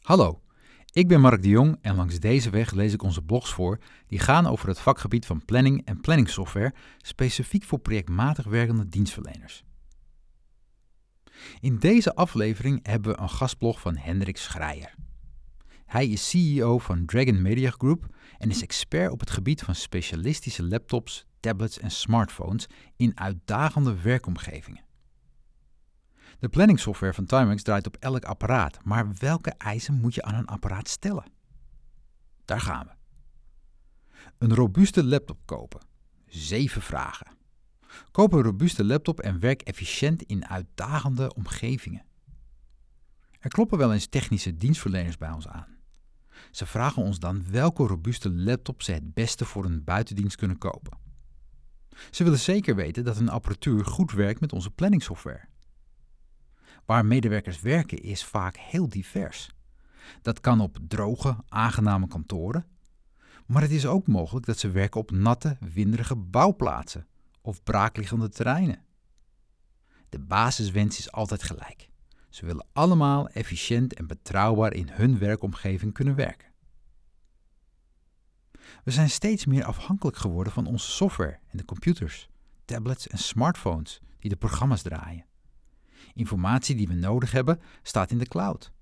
Hallo, ik ben Mark de Jong en langs deze weg lees ik onze blogs voor die gaan over het vakgebied van planning en planningssoftware, specifiek voor projectmatig werkende dienstverleners. In deze aflevering hebben we een gastblog van Hendrik Schreier. Hij is CEO van Dragon Media Group en is expert op het gebied van specialistische laptops, tablets en smartphones in uitdagende werkomgevingen. De planningsoftware van Timex draait op elk apparaat, maar welke eisen moet je aan een apparaat stellen? Daar gaan we. Een robuuste laptop kopen. Zeven vragen. Koop een robuuste laptop en werk efficiënt in uitdagende omgevingen. Er kloppen wel eens technische dienstverleners bij ons aan. Ze vragen ons dan welke robuuste laptop ze het beste voor een buitendienst kunnen kopen. Ze willen zeker weten dat hun apparatuur goed werkt met onze planningsoftware. Waar medewerkers werken is vaak heel divers. Dat kan op droge, aangename kantoren, maar het is ook mogelijk dat ze werken op natte, winderige bouwplaatsen of braakliggende terreinen. De basiswens is altijd gelijk. Ze willen allemaal efficiënt en betrouwbaar in hun werkomgeving kunnen werken. We zijn steeds meer afhankelijk geworden van onze software en de computers, tablets en smartphones die de programma's draaien. Informatie die we nodig hebben staat in de cloud.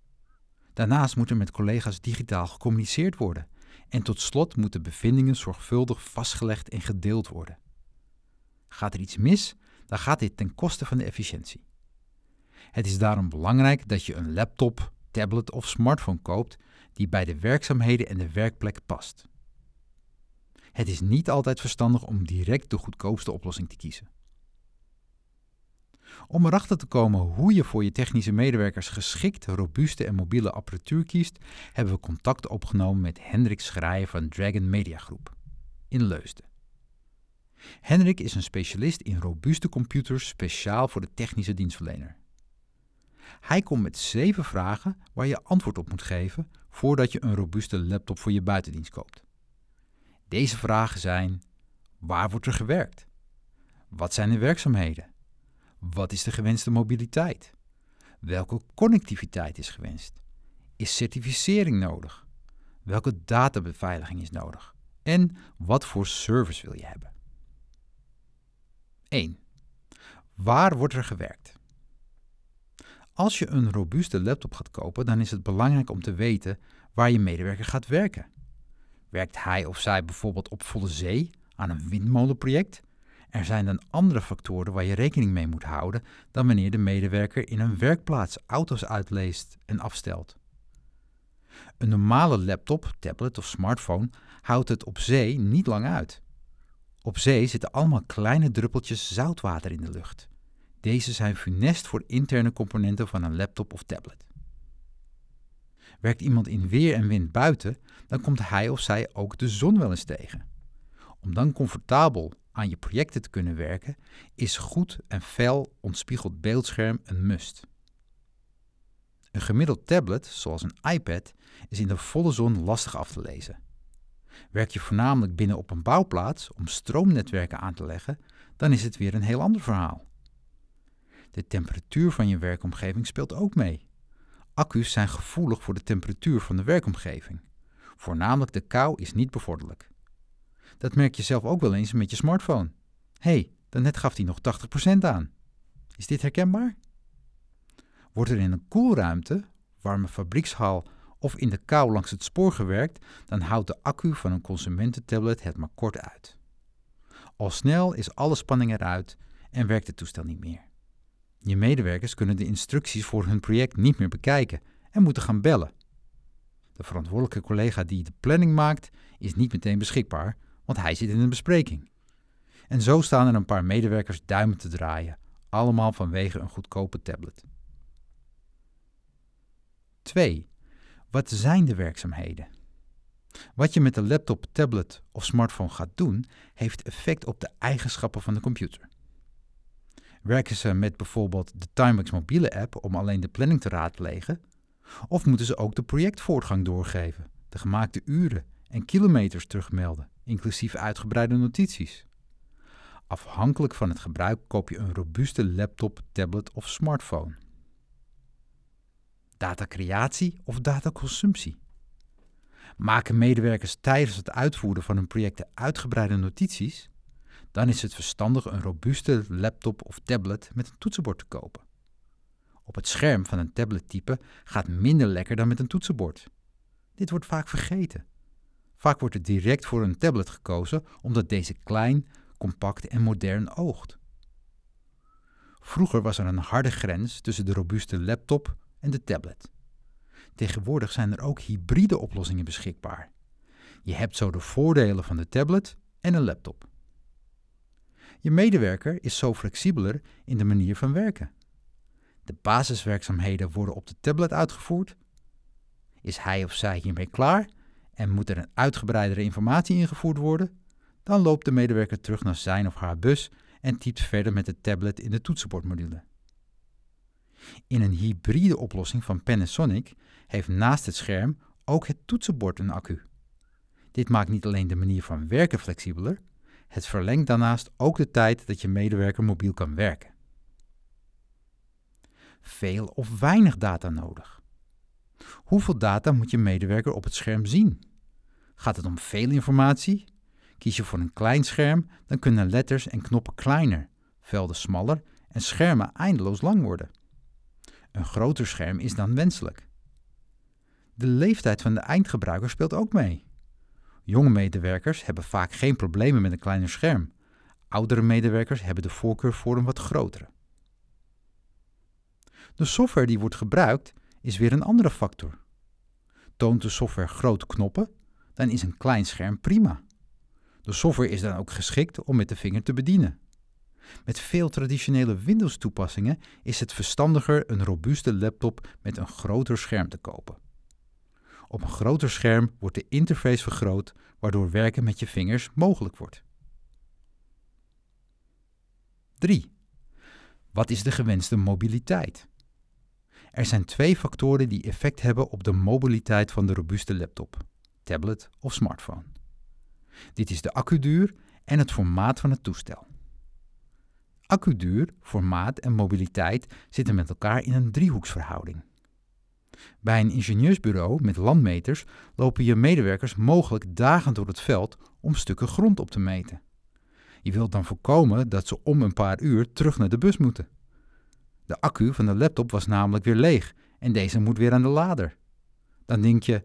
Daarnaast moet er met collega's digitaal gecommuniceerd worden en tot slot moeten bevindingen zorgvuldig vastgelegd en gedeeld worden. Gaat er iets mis, dan gaat dit ten koste van de efficiëntie. Het is daarom belangrijk dat je een laptop, tablet of smartphone koopt die bij de werkzaamheden en de werkplek past. Het is niet altijd verstandig om direct de goedkoopste oplossing te kiezen. Om erachter te komen hoe je voor je technische medewerkers geschikt, robuuste en mobiele apparatuur kiest, hebben we contact opgenomen met Hendrik Schrijver van Dragon Media Groep in Leusden. Hendrik is een specialist in robuuste computers speciaal voor de technische dienstverlener. Hij komt met zeven vragen waar je antwoord op moet geven voordat je een robuuste laptop voor je buitendienst koopt. Deze vragen zijn: waar wordt er gewerkt? Wat zijn de werkzaamheden? Wat is de gewenste mobiliteit? Welke connectiviteit is gewenst? Is certificering nodig? Welke databeveiliging is nodig? En wat voor service wil je hebben? 1. Waar wordt er gewerkt? Als je een robuuste laptop gaat kopen, dan is het belangrijk om te weten waar je medewerker gaat werken. Werkt hij of zij bijvoorbeeld op volle zee aan een windmolenproject? Er zijn dan andere factoren waar je rekening mee moet houden dan wanneer de medewerker in een werkplaats auto's uitleest en afstelt. Een normale laptop, tablet of smartphone houdt het op zee niet lang uit. Op zee zitten allemaal kleine druppeltjes zoutwater in de lucht. Deze zijn funest voor interne componenten van een laptop of tablet. Werkt iemand in weer en wind buiten, dan komt hij of zij ook de zon wel eens tegen. Om dan comfortabel aan je projecten te kunnen werken, is goed en fel ontspiegeld beeldscherm een must. Een gemiddeld tablet, zoals een iPad, is in de volle zon lastig af te lezen. Werk je voornamelijk binnen op een bouwplaats om stroomnetwerken aan te leggen, dan is het weer een heel ander verhaal. De temperatuur van je werkomgeving speelt ook mee. Accu's zijn gevoelig voor de temperatuur van de werkomgeving. Voornamelijk de kou is niet bevorderlijk. Dat merk je zelf ook wel eens met je smartphone. Hé, hey, daarnet gaf hij nog 80% aan. Is dit herkenbaar? Wordt er in een koelruimte, warme fabriekshal of in de kou langs het spoor gewerkt, dan houdt de accu van een consumententablet het maar kort uit. Al snel is alle spanning eruit en werkt het toestel niet meer. Je medewerkers kunnen de instructies voor hun project niet meer bekijken en moeten gaan bellen. De verantwoordelijke collega die de planning maakt, is niet meteen beschikbaar, want hij zit in een bespreking. En zo staan er een paar medewerkers duimen te draaien, allemaal vanwege een goedkope tablet. 2. Wat zijn de werkzaamheden? Wat je met de laptop, tablet of smartphone gaat doen, heeft effect op de eigenschappen van de computer. Werken ze met bijvoorbeeld de Timex mobiele app om alleen de planning te raadplegen? Of moeten ze ook de projectvoortgang doorgeven, de gemaakte uren en kilometers terugmelden, inclusief uitgebreide notities? Afhankelijk van het gebruik koop je een robuuste laptop, tablet of smartphone. datacreatie of dataconsumptie? Maken medewerkers tijdens het uitvoeren van hun projecten uitgebreide notities? Dan is het verstandig een robuuste laptop of tablet met een toetsenbord te kopen. Op het scherm van een tablettype gaat minder lekker dan met een toetsenbord. Dit wordt vaak vergeten. Vaak wordt er direct voor een tablet gekozen omdat deze klein, compact en modern oogt. Vroeger was er een harde grens tussen de robuuste laptop en de tablet. Tegenwoordig zijn er ook hybride oplossingen beschikbaar. Je hebt zo de voordelen van de tablet en een laptop. Je medewerker is zo flexibeler in de manier van werken. De basiswerkzaamheden worden op de tablet uitgevoerd. Is hij of zij hiermee klaar en moet er een uitgebreidere informatie ingevoerd worden, dan loopt de medewerker terug naar zijn of haar bus en typt verder met de tablet in de toetsenbordmodule. In een hybride oplossing van Panasonic heeft naast het scherm ook het toetsenbord een accu. Dit maakt niet alleen de manier van werken flexibeler, het verlengt daarnaast ook de tijd dat je medewerker mobiel kan werken. Veel of weinig data nodig. Hoeveel data moet je medewerker op het scherm zien? Gaat het om veel informatie? Kies je voor een klein scherm, dan kunnen letters en knoppen kleiner, velden smaller en schermen eindeloos lang worden. Een groter scherm is dan wenselijk. De leeftijd van de eindgebruiker speelt ook mee. Jonge medewerkers hebben vaak geen problemen met een kleiner scherm. Oudere medewerkers hebben de voorkeur voor een wat grotere. De software die wordt gebruikt is weer een andere factor. Toont de software grote knoppen, dan is een klein scherm prima. De software is dan ook geschikt om met de vinger te bedienen. Met veel traditionele Windows-toepassingen is het verstandiger een robuuste laptop met een groter scherm te kopen. Op een groter scherm wordt de interface vergroot, waardoor werken met je vingers mogelijk wordt. 3. Wat is de gewenste mobiliteit? Er zijn twee factoren die effect hebben op de mobiliteit van de robuuste laptop, tablet of smartphone. Dit is de accuduur en het formaat van het toestel. Accuduur, formaat en mobiliteit zitten met elkaar in een driehoeksverhouding. Bij een ingenieursbureau met landmeters lopen je medewerkers mogelijk dagen door het veld om stukken grond op te meten. Je wilt dan voorkomen dat ze om een paar uur terug naar de bus moeten. De accu van de laptop was namelijk weer leeg en deze moet weer aan de lader. Dan denk je,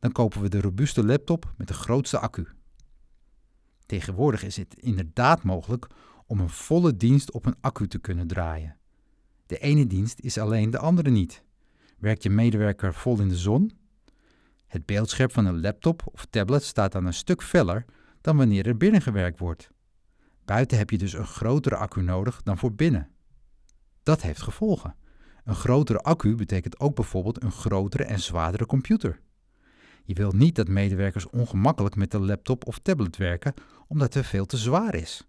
dan kopen we de robuuste laptop met de grootste accu. Tegenwoordig is het inderdaad mogelijk om een volle dienst op een accu te kunnen draaien. De ene dienst is alleen de andere niet. Werkt je medewerker vol in de zon? Het beeldscherm van een laptop of tablet staat dan een stuk feller dan wanneer er binnen gewerkt wordt. Buiten heb je dus een grotere accu nodig dan voor binnen. Dat heeft gevolgen. Een grotere accu betekent ook bijvoorbeeld een grotere en zwaardere computer. Je wilt niet dat medewerkers ongemakkelijk met de laptop of tablet werken omdat het veel te zwaar is.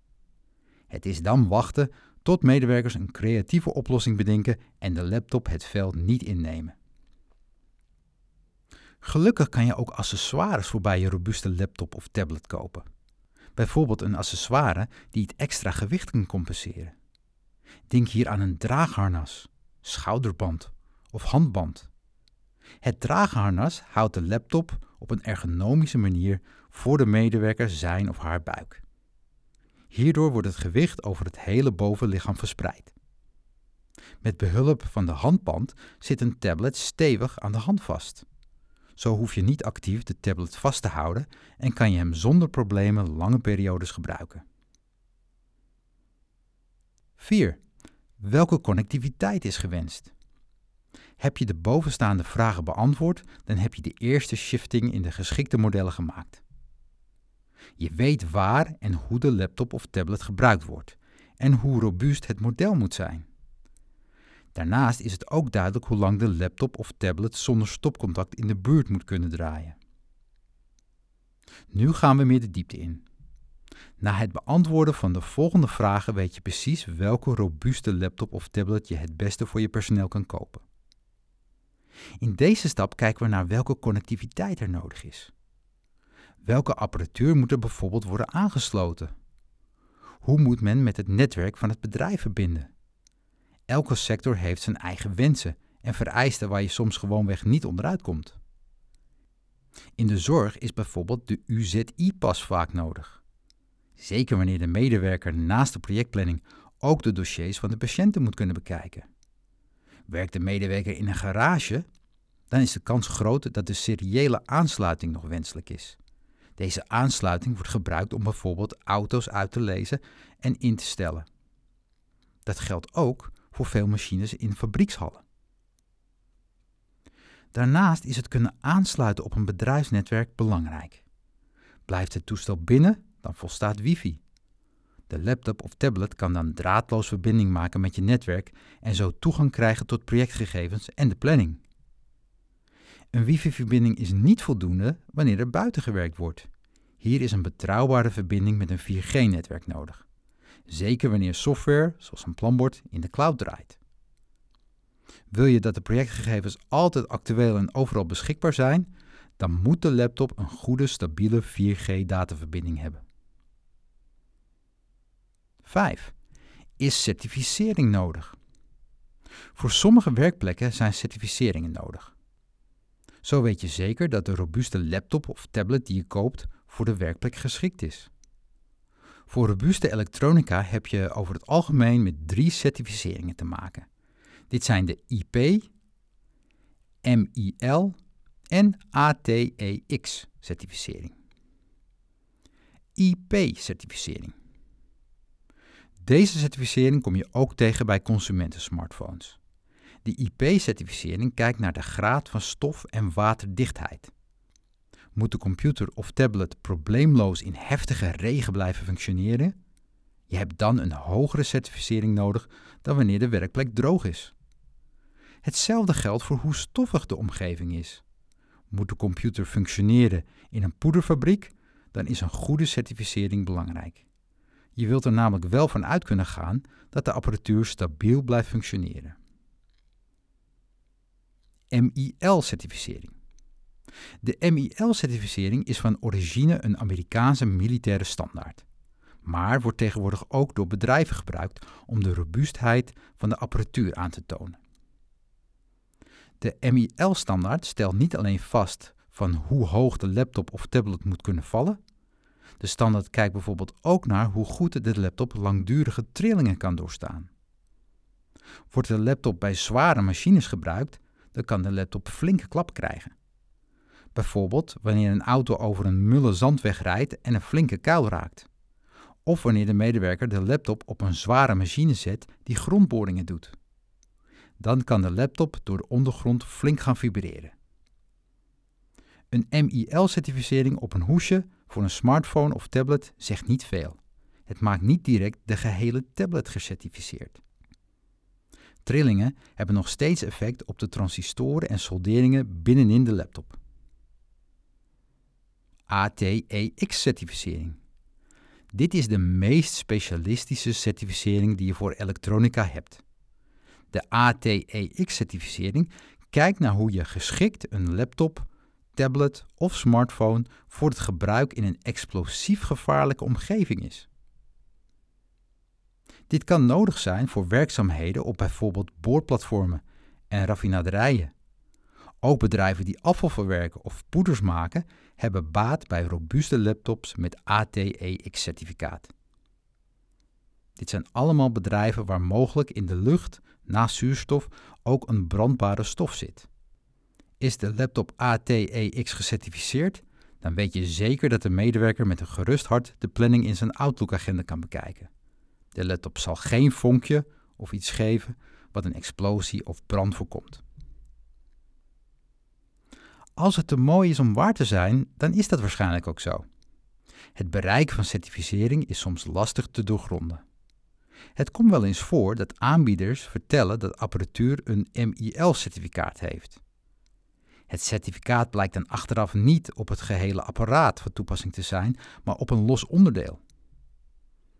Het is dan wachten tot medewerkers een creatieve oplossing bedenken en de laptop het veld niet innemen. Gelukkig kan je ook accessoires voor bij je robuuste laptop of tablet kopen. Bijvoorbeeld een accessoire die het extra gewicht kan compenseren. Denk hier aan een draagharnas, schouderband of handband. Het draagharnas houdt de laptop op een ergonomische manier voor de medewerker zijn of haar buik. Hierdoor wordt het gewicht over het hele bovenlichaam verspreid. Met behulp van de handband zit een tablet stevig aan de hand vast. Zo hoef je niet actief de tablet vast te houden en kan je hem zonder problemen lange periodes gebruiken. 4. Welke connectiviteit is gewenst? Heb je de bovenstaande vragen beantwoord, dan heb je de eerste shifting in de geschikte modellen gemaakt. Je weet waar en hoe de laptop of tablet gebruikt wordt en hoe robuust het model moet zijn. Daarnaast is het ook duidelijk hoe lang de laptop of tablet zonder stopcontact in de buurt moet kunnen draaien. Nu gaan we meer de diepte in. Na het beantwoorden van de volgende vragen weet je precies welke robuuste laptop of tablet je het beste voor je personeel kan kopen. In deze stap kijken we naar welke connectiviteit er nodig is. Welke apparatuur moet er bijvoorbeeld worden aangesloten? Hoe moet men met het netwerk van het bedrijf verbinden? Elke sector heeft zijn eigen wensen en vereisten waar je soms gewoonweg niet onderuit komt. In de zorg is bijvoorbeeld de UZI-pas vaak nodig. Zeker wanneer de medewerker naast de projectplanning ook de dossiers van de patiënten moet kunnen bekijken. Werkt de medewerker in een garage, dan is de kans groot dat de seriële aansluiting nog wenselijk is. Deze aansluiting wordt gebruikt om bijvoorbeeld auto's uit te lezen en in te stellen. Dat geldt ook voor veel machines in fabriekshallen. Daarnaast is het kunnen aansluiten op een bedrijfsnetwerk belangrijk. Blijft het toestel binnen, dan volstaat wifi. De laptop of tablet kan dan draadloos verbinding maken met je netwerk en zo toegang krijgen tot projectgegevens en de planning. Een wifi-verbinding is niet voldoende wanneer er buiten gewerkt wordt. Hier is een betrouwbare verbinding met een 4G-netwerk nodig. Zeker wanneer software, zoals een planbord, in de cloud draait. Wil je dat de projectgegevens altijd actueel en overal beschikbaar zijn, dan moet de laptop een goede stabiele 4G-dataverbinding hebben. 5. Is certificering nodig? Voor sommige werkplekken zijn certificeringen nodig. Zo weet je zeker dat de robuuste laptop of tablet die je koopt voor de werkplek geschikt is. Voor robuuste elektronica heb je over het algemeen met drie certificeringen te maken. Dit zijn de IP, MIL en ATEX-certificering. IP-certificering. Deze certificering kom je ook tegen bij consumentensmartphones. De IP-certificering kijkt naar de graad van stof- en waterdichtheid. Moet de computer of tablet probleemloos in heftige regen blijven functioneren? Je hebt dan een hogere certificering nodig dan wanneer de werkplek droog is. Hetzelfde geldt voor hoe stoffig de omgeving is. Moet de computer functioneren in een poederfabriek, dan is een goede certificering belangrijk. Je wilt er namelijk wel van uit kunnen gaan dat de apparatuur stabiel blijft functioneren. MIL-certificering. De MIL-certificering is van origine een Amerikaanse militaire standaard, maar wordt tegenwoordig ook door bedrijven gebruikt om de robuustheid van de apparatuur aan te tonen. De MIL-standaard stelt niet alleen vast van hoe hoog de laptop of tablet moet kunnen vallen. De standaard kijkt bijvoorbeeld ook naar hoe goed de laptop langdurige trillingen kan doorstaan. Wordt de laptop bij zware machines gebruikt, dan kan de laptop flinke klap krijgen. Bijvoorbeeld wanneer een auto over een mulle zandweg rijdt en een flinke kuil raakt. Of wanneer de medewerker de laptop op een zware machine zet die grondboringen doet. Dan kan de laptop door de ondergrond flink gaan vibreren. Een MIL-certificering op een hoesje voor een smartphone of tablet zegt niet veel. Het maakt niet direct de gehele tablet gecertificeerd. Trillingen hebben nog steeds effect op de transistoren en solderingen binnenin de laptop. ATEX-certificering. Dit is de meest specialistische certificering die je voor elektronica hebt. De ATEX-certificering kijkt naar hoe je geschikt een laptop, tablet of smartphone voor het gebruik in een explosief gevaarlijke omgeving is. Dit kan nodig zijn voor werkzaamheden op bijvoorbeeld boorplatformen en raffinaderijen. Ook bedrijven die afval verwerken of poeders maken, hebben baat bij robuuste laptops met ATEX-certificaat. Dit zijn allemaal bedrijven waar mogelijk in de lucht naast zuurstof ook een brandbare stof zit. Is de laptop ATEX gecertificeerd, dan weet je zeker dat de medewerker met een gerust hart de planning in zijn Outlook-agenda kan bekijken. De laptop zal geen vonkje of iets geven wat een explosie of brand voorkomt. Als het te mooi is om waar te zijn, dan is dat waarschijnlijk ook zo. Het bereik van certificering is soms lastig te doorgronden. Het komt wel eens voor dat aanbieders vertellen dat apparatuur een MIL-certificaat heeft. Het certificaat blijkt dan achteraf niet op het gehele apparaat van toepassing te zijn, maar op een los onderdeel.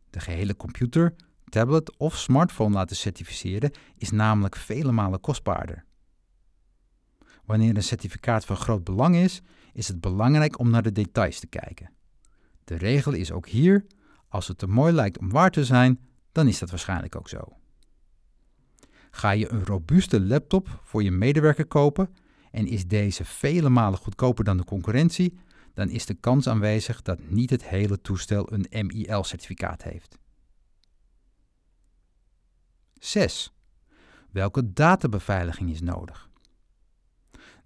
De gehele computer, tablet of smartphone laten certificeren is namelijk vele malen kostbaarder. Wanneer een certificaat van groot belang is, is het belangrijk om naar de details te kijken. De regel is ook hier: als het te mooi lijkt om waar te zijn, dan is dat waarschijnlijk ook zo. Ga je een robuuste laptop voor je medewerker kopen en is deze vele malen goedkoper dan de concurrentie, dan is de kans aanwezig dat niet het hele toestel een MIL-certificaat heeft. 6. Welke databeveiliging is nodig?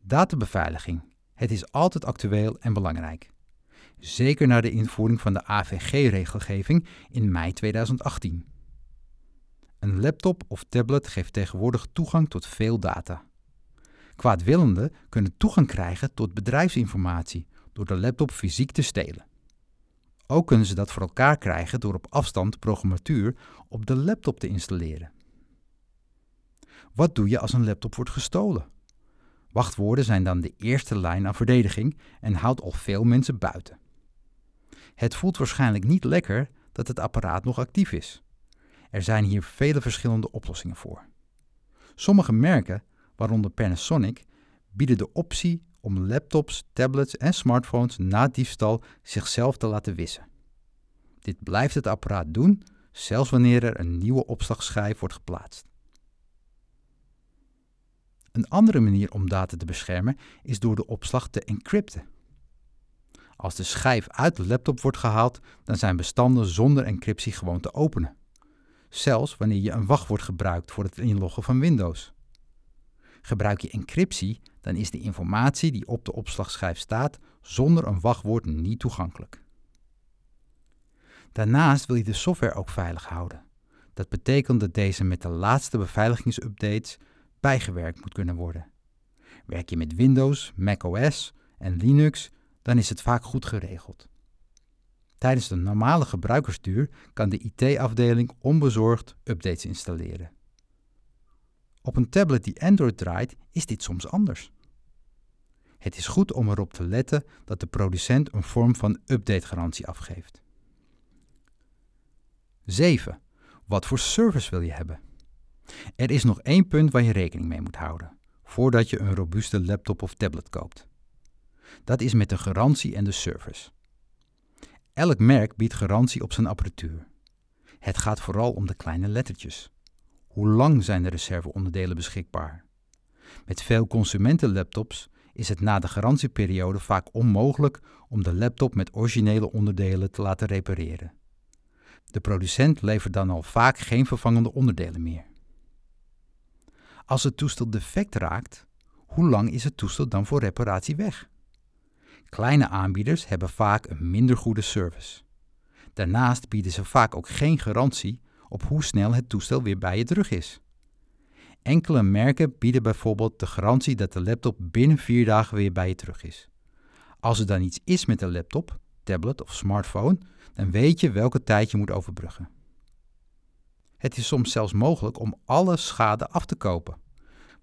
Databeveiliging. Het is altijd actueel en belangrijk. Zeker na de invoering van de AVG-regelgeving in mei 2018. Een laptop of tablet geeft tegenwoordig toegang tot veel data. Kwaadwillenden kunnen toegang krijgen tot bedrijfsinformatie door de laptop fysiek te stelen. Ook kunnen ze dat voor elkaar krijgen door op afstand programmatuur op de laptop te installeren. Wat doe je als een laptop wordt gestolen? Wachtwoorden zijn dan de eerste lijn aan verdediging en houdt al veel mensen buiten. Het voelt waarschijnlijk niet lekker dat het apparaat nog actief is. Er zijn hier vele verschillende oplossingen voor. Sommige merken, waaronder Panasonic, bieden de optie om laptops, tablets en smartphones na diefstal zichzelf te laten wissen. Dit blijft het apparaat doen, zelfs wanneer er een nieuwe opslagschijf wordt geplaatst. Een andere manier om data te beschermen is door de opslag te encrypten. Als de schijf uit de laptop wordt gehaald, dan zijn bestanden zonder encryptie gewoon te openen. Zelfs wanneer je een wachtwoord gebruikt voor het inloggen van Windows. Gebruik je encryptie, dan is de informatie die op de opslagschijf staat zonder een wachtwoord niet toegankelijk. Daarnaast wil je de software ook veilig houden. Dat betekent dat deze met de laatste beveiligingsupdates bijgewerkt moet kunnen worden. Werk je met Windows, macOS en Linux, dan is het vaak goed geregeld. Tijdens de normale gebruikersduur kan de IT-afdeling onbezorgd updates installeren. Op een tablet die Android draait is dit soms anders. Het is goed om erop te letten dat de producent een vorm van updategarantie afgeeft. 7. Wat voor service wil je hebben? Er is nog één punt waar je rekening mee moet houden voordat je een robuuste laptop of tablet koopt. Dat is met de garantie en de service. Elk merk biedt garantie op zijn apparatuur. Het gaat vooral om de kleine lettertjes. Hoe lang zijn de reserveonderdelen beschikbaar? Met veel consumentenlaptops is het na de garantieperiode vaak onmogelijk om de laptop met originele onderdelen te laten repareren. De producent levert dan al vaak geen vervangende onderdelen meer. Als het toestel defect raakt, hoe lang is het toestel dan voor reparatie weg? Kleine aanbieders hebben vaak een minder goede service. Daarnaast bieden ze vaak ook geen garantie op hoe snel het toestel weer bij je terug is. Enkele merken bieden bijvoorbeeld de garantie dat de laptop binnen vier dagen weer bij je terug is. Als er dan iets is met de laptop, tablet of smartphone, dan weet je welke tijd je moet overbruggen. Het is soms zelfs mogelijk om alle schade af te kopen.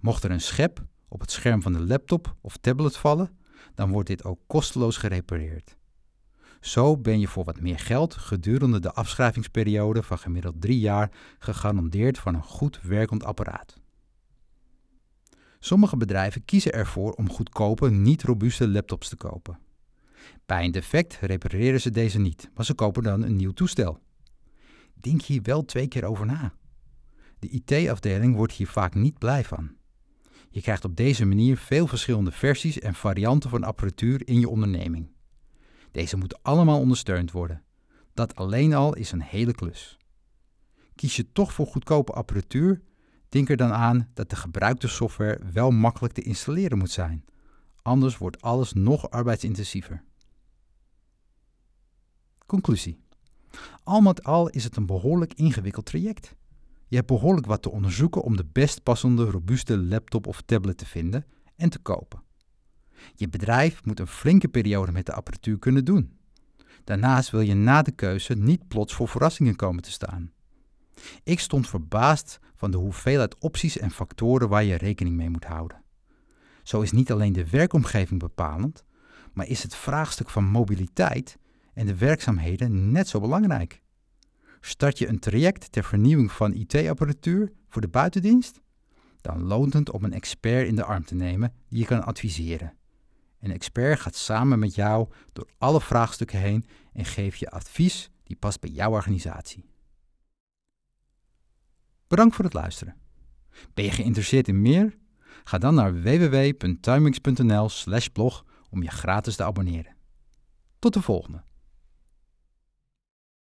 Mocht er een schep op het scherm van de laptop of tablet vallen, dan wordt dit ook kosteloos gerepareerd. Zo ben je voor wat meer geld gedurende de afschrijvingsperiode van gemiddeld drie jaar gegarandeerd van een goed werkend apparaat. Sommige bedrijven kiezen ervoor om goedkope, niet robuuste laptops te kopen. Bij een defect repareren ze deze niet, maar ze kopen dan een nieuw toestel. Denk hier wel twee keer over na. De IT-afdeling wordt hier vaak niet blij van. Je krijgt op deze manier veel verschillende versies en varianten van apparatuur in je onderneming. Deze moeten allemaal ondersteund worden. Dat alleen al is een hele klus. Kies je toch voor goedkope apparatuur, denk er dan aan dat de gebruikte software wel makkelijk te installeren moet zijn. Anders wordt alles nog arbeidsintensiever. Conclusie. Al met al is het een behoorlijk ingewikkeld traject. Je hebt behoorlijk wat te onderzoeken om de best passende robuuste laptop of tablet te vinden en te kopen. Je bedrijf moet een flinke periode met de apparatuur kunnen doen. Daarnaast wil je na de keuze niet plots voor verrassingen komen te staan. Ik stond verbaasd van de hoeveelheid opties en factoren waar je rekening mee moet houden. Zo is niet alleen de werkomgeving bepalend, maar is het vraagstuk van mobiliteit en de werkzaamheden net zo belangrijk. Start je een traject ter vernieuwing van IT-apparatuur voor de buitendienst? Dan loont het om een expert in de arm te nemen die je kan adviseren. Een expert gaat samen met jou door alle vraagstukken heen en geeft je advies die past bij jouw organisatie. Bedankt voor het luisteren. Ben je geïnteresseerd in meer? Ga dan naar www.tuimix.nl/blog om je gratis te abonneren. Tot de volgende.